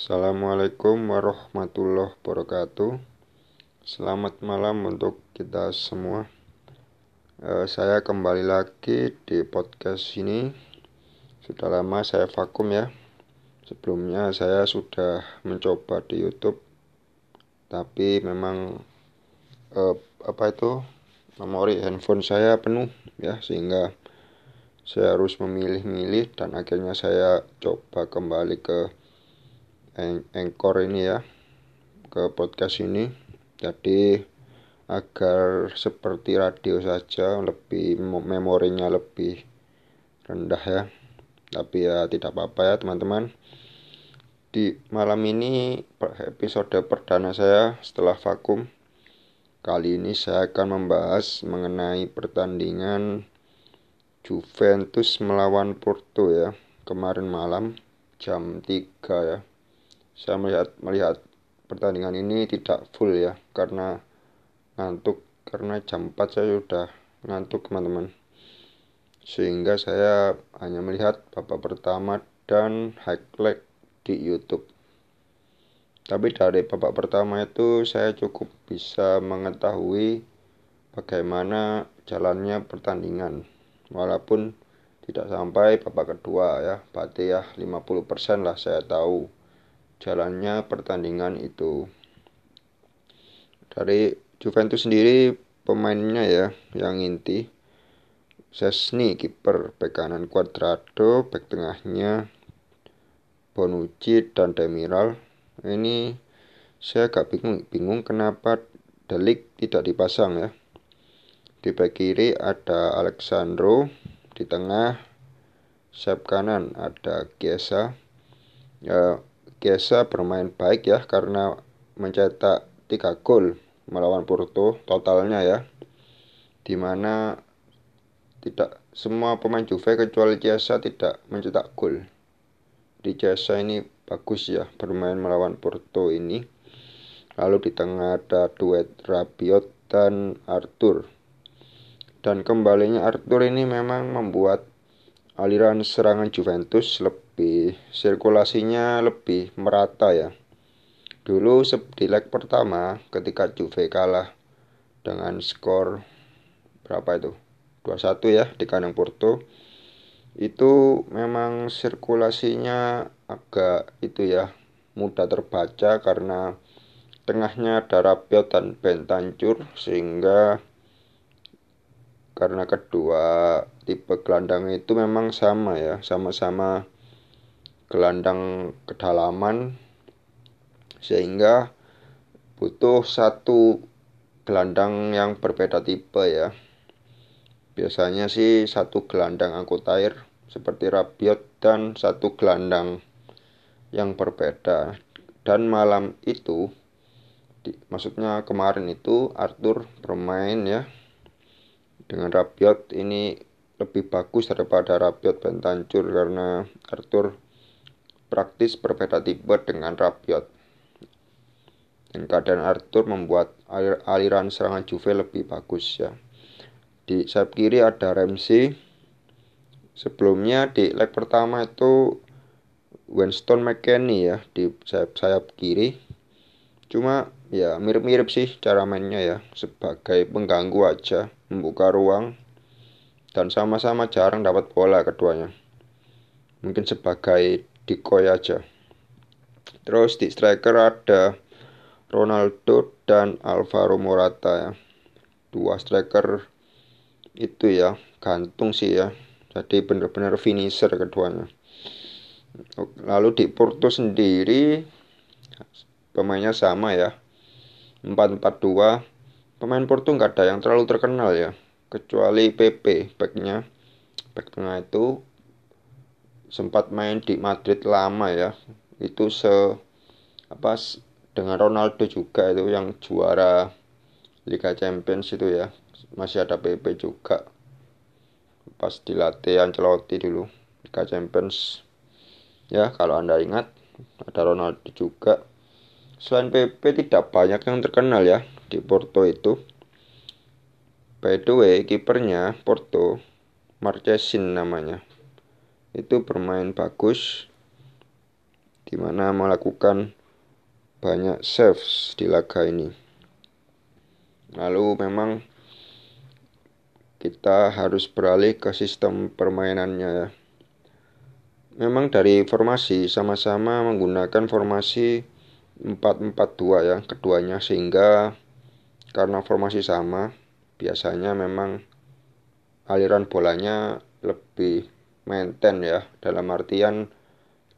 Assalamualaikum warahmatullahi wabarakatuh. Selamat malam untuk kita semua. Uh, saya kembali lagi di podcast ini. Sudah lama saya vakum ya. Sebelumnya saya sudah mencoba di YouTube, tapi memang uh, apa itu memori handphone saya penuh ya sehingga saya harus memilih-milih dan akhirnya saya coba kembali ke Anchor ini ya ke podcast ini. Jadi agar seperti radio saja lebih memorinya lebih rendah ya. Tapi ya tidak apa-apa ya teman-teman. Di malam ini episode perdana saya setelah vakum. Kali ini saya akan membahas mengenai pertandingan Juventus melawan Porto ya kemarin malam jam 3 ya saya melihat melihat pertandingan ini tidak full ya karena ngantuk karena jam 4 saya sudah ngantuk teman-teman. Sehingga saya hanya melihat babak pertama dan highlight di YouTube. Tapi dari babak pertama itu saya cukup bisa mengetahui bagaimana jalannya pertandingan. Walaupun tidak sampai babak kedua ya berarti ya 50% lah saya tahu jalannya pertandingan itu. Dari Juventus sendiri pemainnya ya yang inti. Sesni kiper bek kanan Cuadrado bek tengahnya Bonucci dan Demiral. Ini saya agak bingung bingung kenapa Delik tidak dipasang ya. Di bek kiri ada Alexandro di tengah sayap kanan ada Kiesa ya Kiesa bermain baik ya karena mencetak 3 gol melawan Porto totalnya ya. Di mana tidak semua pemain Juve kecuali Kiesa tidak mencetak gol. Di Kiesa ini bagus ya bermain melawan Porto ini. Lalu di tengah ada duet Rabiot dan Arthur. Dan kembalinya Arthur ini memang membuat aliran serangan Juventus lebih sirkulasinya lebih merata ya. Dulu di leg pertama ketika Juve kalah dengan skor berapa itu? 2-1 ya di kandang Porto. Itu memang sirkulasinya agak itu ya mudah terbaca karena tengahnya ada Rabiot dan Bentancur sehingga karena kedua tipe gelandang itu memang sama ya sama-sama gelandang kedalaman. Sehingga butuh satu gelandang yang berbeda tipe ya. Biasanya sih satu gelandang angkut air seperti Rabiot dan satu gelandang yang berbeda. Dan malam itu di, maksudnya kemarin itu Arthur bermain ya dengan Rabiot ini lebih bagus daripada Rabiot Bentancur karena Arthur praktis berbeda tipe dengan Rabiot. Dan keadaan Arthur membuat alir aliran serangan Juve lebih bagus ya. Di sayap kiri ada Ramsey. Sebelumnya di leg pertama itu Winston McKennie ya di sayap sayap kiri. Cuma ya mirip-mirip sih cara mainnya ya. Sebagai pengganggu aja membuka ruang dan sama-sama jarang dapat bola keduanya. Mungkin sebagai decoy aja. Terus di striker ada Ronaldo dan Alvaro Morata ya. Dua striker itu ya gantung sih ya. Jadi benar-benar finisher keduanya. Lalu di Porto sendiri pemainnya sama ya 442 pemain Porto nggak ada yang terlalu terkenal ya kecuali PP backnya. Back tengah itu sempat main di Madrid lama ya. Itu se apa dengan Ronaldo juga itu yang juara Liga Champions itu ya. Masih ada PP juga. Pas dilatih Ancelotti dulu Liga Champions. Ya kalau anda ingat ada Ronaldo juga selain PP tidak banyak yang terkenal ya di Porto itu by the way kipernya Porto Marchesin namanya itu bermain bagus di mana melakukan banyak saves di laga ini. Lalu memang kita harus beralih ke sistem permainannya ya. Memang dari formasi sama-sama menggunakan formasi 4-4-2 ya keduanya. Sehingga karena formasi sama biasanya memang aliran bolanya lebih maintain ya. Dalam artian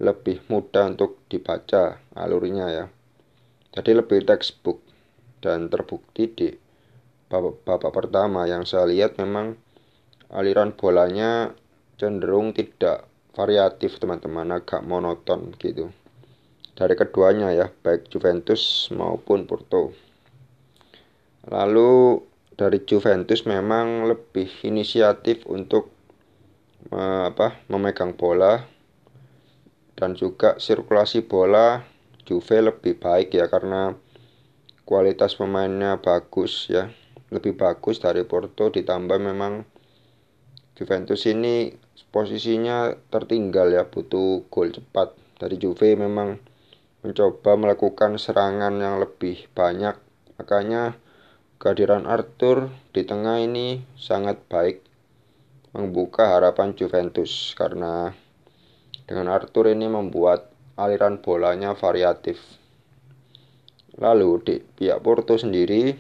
lebih mudah untuk dibaca alurnya ya. Jadi lebih textbook dan terbukti di babak, babak pertama. Yang saya lihat memang aliran bolanya cenderung tidak variatif teman-teman. Agak monoton gitu dari keduanya ya baik Juventus maupun Porto. Lalu dari Juventus memang lebih inisiatif untuk apa memegang bola dan juga sirkulasi bola Juve lebih baik ya karena kualitas pemainnya bagus ya. Lebih bagus dari Porto ditambah memang Juventus ini posisinya tertinggal ya butuh gol cepat. Dari Juve memang mencoba melakukan serangan yang lebih banyak makanya kehadiran Arthur di tengah ini sangat baik membuka harapan Juventus karena dengan Arthur ini membuat aliran bolanya variatif. Lalu di pihak Porto sendiri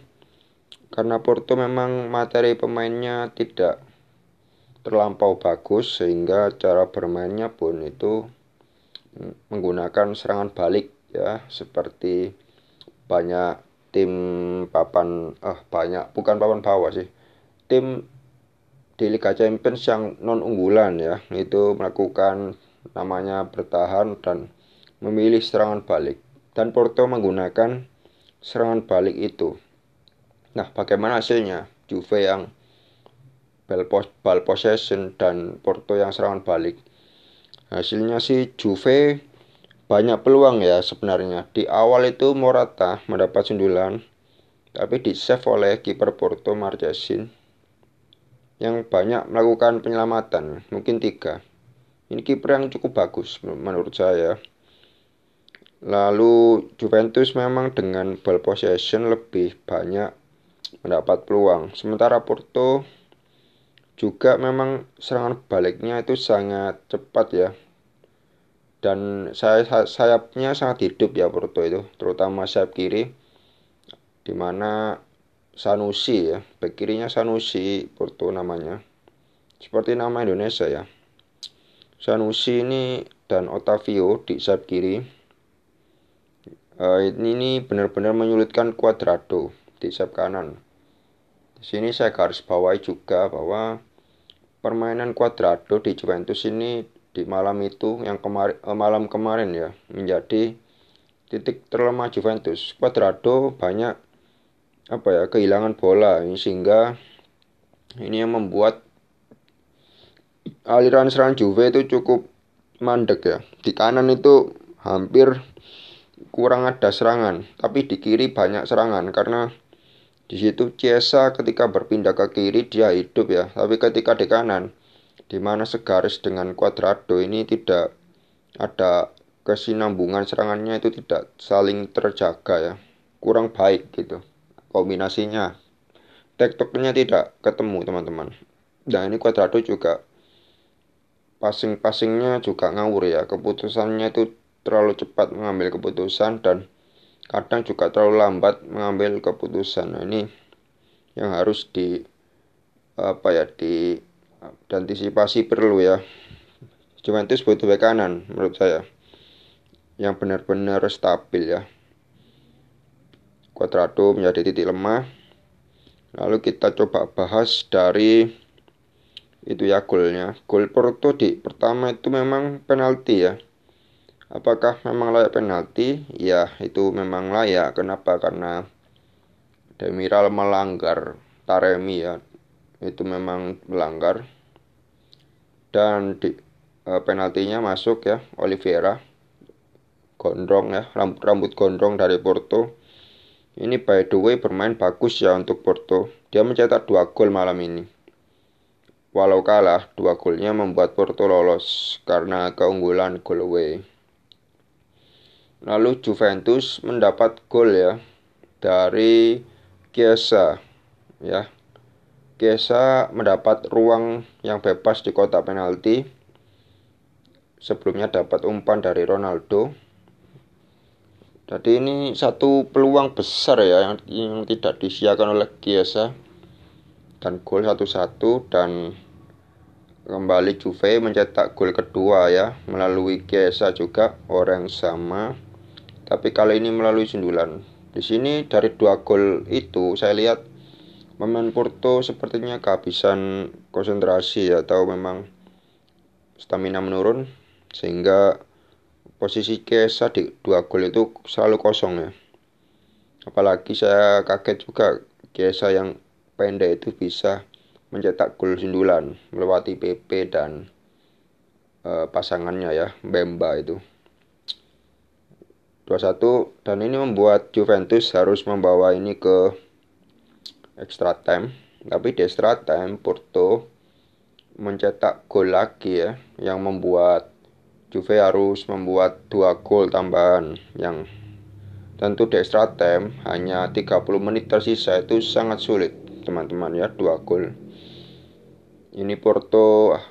karena Porto memang materi pemainnya tidak terlampau bagus sehingga cara bermainnya pun itu menggunakan serangan balik ya seperti banyak tim papan ah banyak bukan papan bawah sih tim di Liga Champions yang non unggulan ya itu melakukan namanya bertahan dan memilih serangan balik dan Porto menggunakan serangan balik itu. Nah, bagaimana hasilnya? Juve yang ball possession dan Porto yang serangan balik. Hasilnya sih Juve banyak peluang ya sebenarnya. Di awal itu Morata mendapat sundulan tapi di save oleh kiper Porto Marchesin yang banyak melakukan penyelamatan, mungkin tiga. Ini kiper yang cukup bagus menurut saya. Lalu Juventus memang dengan ball possession lebih banyak mendapat peluang. Sementara Porto juga memang serangan baliknya itu sangat cepat ya. Dan saya sayapnya sangat hidup ya Porto itu, terutama sayap kiri di mana Sanusi ya, bek kirinya Sanusi Porto namanya. Seperti nama Indonesia ya. Sanusi ini dan Otavio di sayap kiri. Uh, ini benar-benar menyulitkan Cuadrado di sayap kanan. Di sini saya garis bawahi juga bahwa permainan Cuadrado di Juventus ini di malam itu yang kemarin eh, malam kemarin ya menjadi titik terlemah Juventus. Cuadrado banyak apa ya kehilangan bola sehingga ini yang membuat aliran serangan Juve itu cukup mandek ya di kanan itu hampir kurang ada serangan tapi di kiri banyak serangan karena di situ Ciesa ketika berpindah ke kiri dia hidup ya. Tapi ketika di kanan di mana segaris dengan Cuadrado ini tidak ada kesinambungan serangannya itu tidak saling terjaga ya. Kurang baik gitu kombinasinya. Tektoknya tidak ketemu teman-teman. Dan ini Cuadrado juga passing-passingnya juga ngawur ya. Keputusannya itu terlalu cepat mengambil keputusan dan kadang juga terlalu lambat mengambil keputusan nah, ini yang harus di apa ya di antisipasi perlu ya Juventus butuh bek kanan menurut saya yang benar-benar stabil ya Quadrado menjadi titik lemah. Lalu kita coba bahas dari itu ya golnya. Gol Porto di pertama itu memang penalti ya. Apakah memang layak penalti? Ya, itu memang layak. Kenapa? Karena Demiral melanggar Taremi ya. Itu memang melanggar. Dan di e, penaltinya masuk ya Oliveira. Gondrong ya, rambut rambut gondrong dari Porto ini by the way bermain bagus ya untuk Porto. Dia mencetak dua gol malam ini. Walau kalah, dua golnya membuat Porto lolos karena keunggulan gol away. Lalu Juventus mendapat gol ya dari Chiesa ya. Chiesa mendapat ruang yang bebas di kotak penalti. Sebelumnya dapat umpan dari Ronaldo. Jadi ini satu peluang besar ya yang, yang tidak disiakan oleh Chiesa. Dan gol satu-satu dan kembali Juve mencetak gol kedua ya melalui Chiesa juga orang sama tapi kali ini melalui sundulan. Di sini dari dua gol itu saya lihat pemain Porto sepertinya kehabisan konsentrasi atau memang stamina menurun sehingga posisi Chiesa di dua gol itu selalu kosong ya. Apalagi saya kaget juga Chiesa yang pendek itu bisa mencetak gol sundulan melewati PP dan uh, pasangannya ya Bemba itu 2-1 dan ini membuat Juventus harus membawa ini ke extra time tapi di extra time Porto mencetak gol lagi ya yang membuat Juve harus membuat dua gol tambahan yang tentu di extra time hanya 30 menit tersisa itu sangat sulit teman-teman ya dua gol ini Porto ah,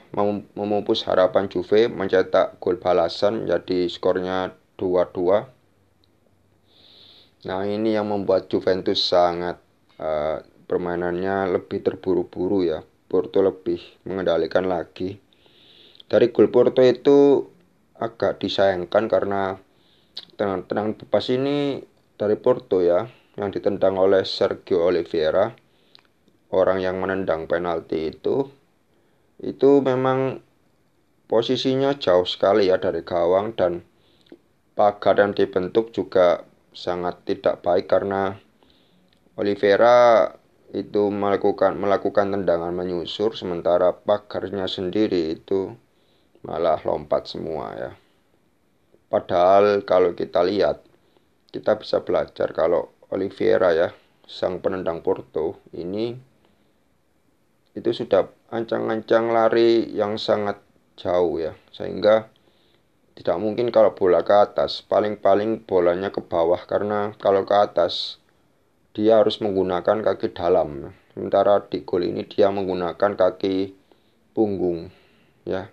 memupus harapan Juve mencetak gol balasan jadi skornya 2-2. Nah ini yang membuat Juventus sangat uh, permainannya lebih terburu-buru ya. Porto lebih mengendalikan lagi. Dari gol Porto itu agak disayangkan karena tenang-tenang bebas ini dari Porto ya yang ditendang oleh Sergio Oliveira orang yang menendang penalti itu itu memang posisinya jauh sekali ya dari gawang dan pagar yang dibentuk juga sangat tidak baik karena Oliveira itu melakukan melakukan tendangan menyusur sementara pagarnya sendiri itu malah lompat semua ya. Padahal kalau kita lihat kita bisa belajar kalau Oliveira ya sang penendang Porto ini itu sudah ancang-ancang lari yang sangat jauh ya sehingga tidak mungkin kalau bola ke atas paling-paling bolanya ke bawah karena kalau ke atas dia harus menggunakan kaki dalam. Sementara di gol ini dia menggunakan kaki punggung ya.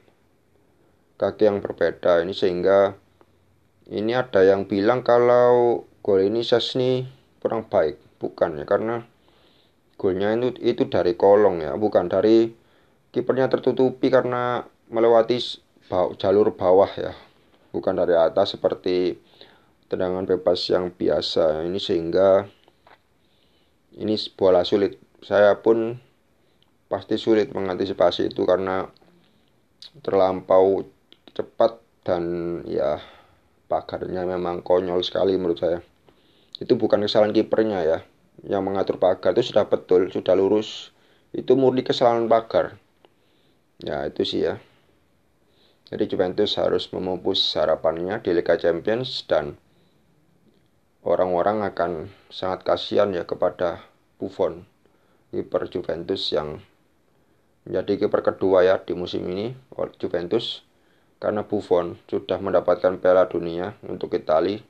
Kaki yang berbeda ini sehingga ini ada yang bilang kalau gol ini Sesni kurang baik. Bukan ya karena golnya itu itu dari kolong ya bukan dari kipernya tertutupi karena melewati jalur bawah ya bukan dari atas seperti tendangan bebas yang biasa ini sehingga ini bola sulit saya pun pasti sulit mengantisipasi itu karena terlampau cepat dan ya pagarnya memang konyol sekali menurut saya itu bukan kesalahan kipernya ya yang mengatur pagar itu sudah betul, sudah lurus. Itu murni kesalahan pagar. Ya, itu sih ya. Jadi Juventus harus memupus harapannya di Liga Champions dan orang-orang akan sangat kasihan ya kepada Buffon kiper Juventus yang menjadi kiper kedua ya di musim ini Juventus. Karena Buffon sudah mendapatkan Piala Dunia untuk Italia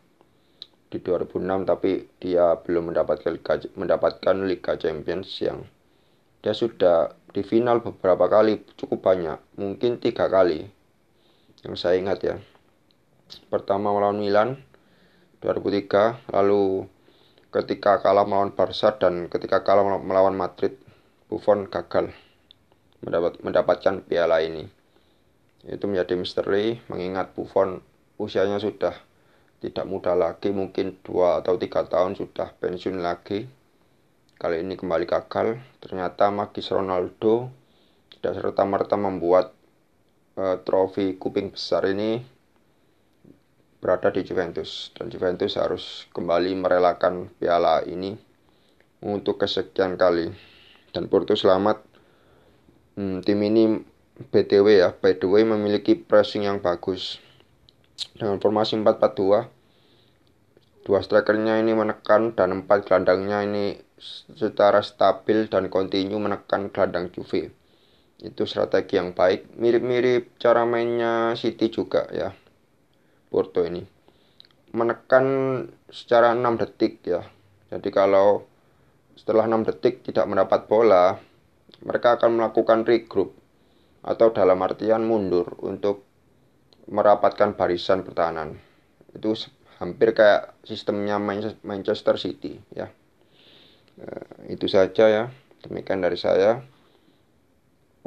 di 2006 tapi dia belum mendapatkan Liga, mendapatkan Liga Champions yang dia sudah di final beberapa kali cukup banyak mungkin tiga kali yang saya ingat ya. Pertama melawan Milan 2003 lalu ketika kalah melawan Barca dan ketika kalah melawan Madrid Buffon gagal mendapat, mendapatkan piala ini. Itu menjadi misteri mengingat Buffon usianya sudah tidak muda lagi mungkin dua atau tiga tahun sudah pensiun lagi. Kali ini kembali gagal. Ternyata Magis Ronaldo tidak serta merta membuat uh, trofi kuping besar ini berada di Juventus. Dan Juventus harus kembali merelakan piala ini untuk kesekian kali. Dan Porto selamat hmm, tim ini BTW ya by the way memiliki pressing yang bagus. Dengan formasi 4-4-2 dua strikernya ini menekan dan empat gelandangnya ini secara stabil dan kontinu menekan gelandang Juve itu strategi yang baik mirip-mirip cara mainnya City juga ya Porto ini menekan secara 6 detik ya. Jadi kalau setelah 6 detik tidak mendapat bola, mereka akan melakukan regroup atau dalam artian mundur untuk merapatkan barisan pertahanan. Itu hampir kayak sistemnya Manchester City ya. Eh, itu saja ya. Demikian dari saya.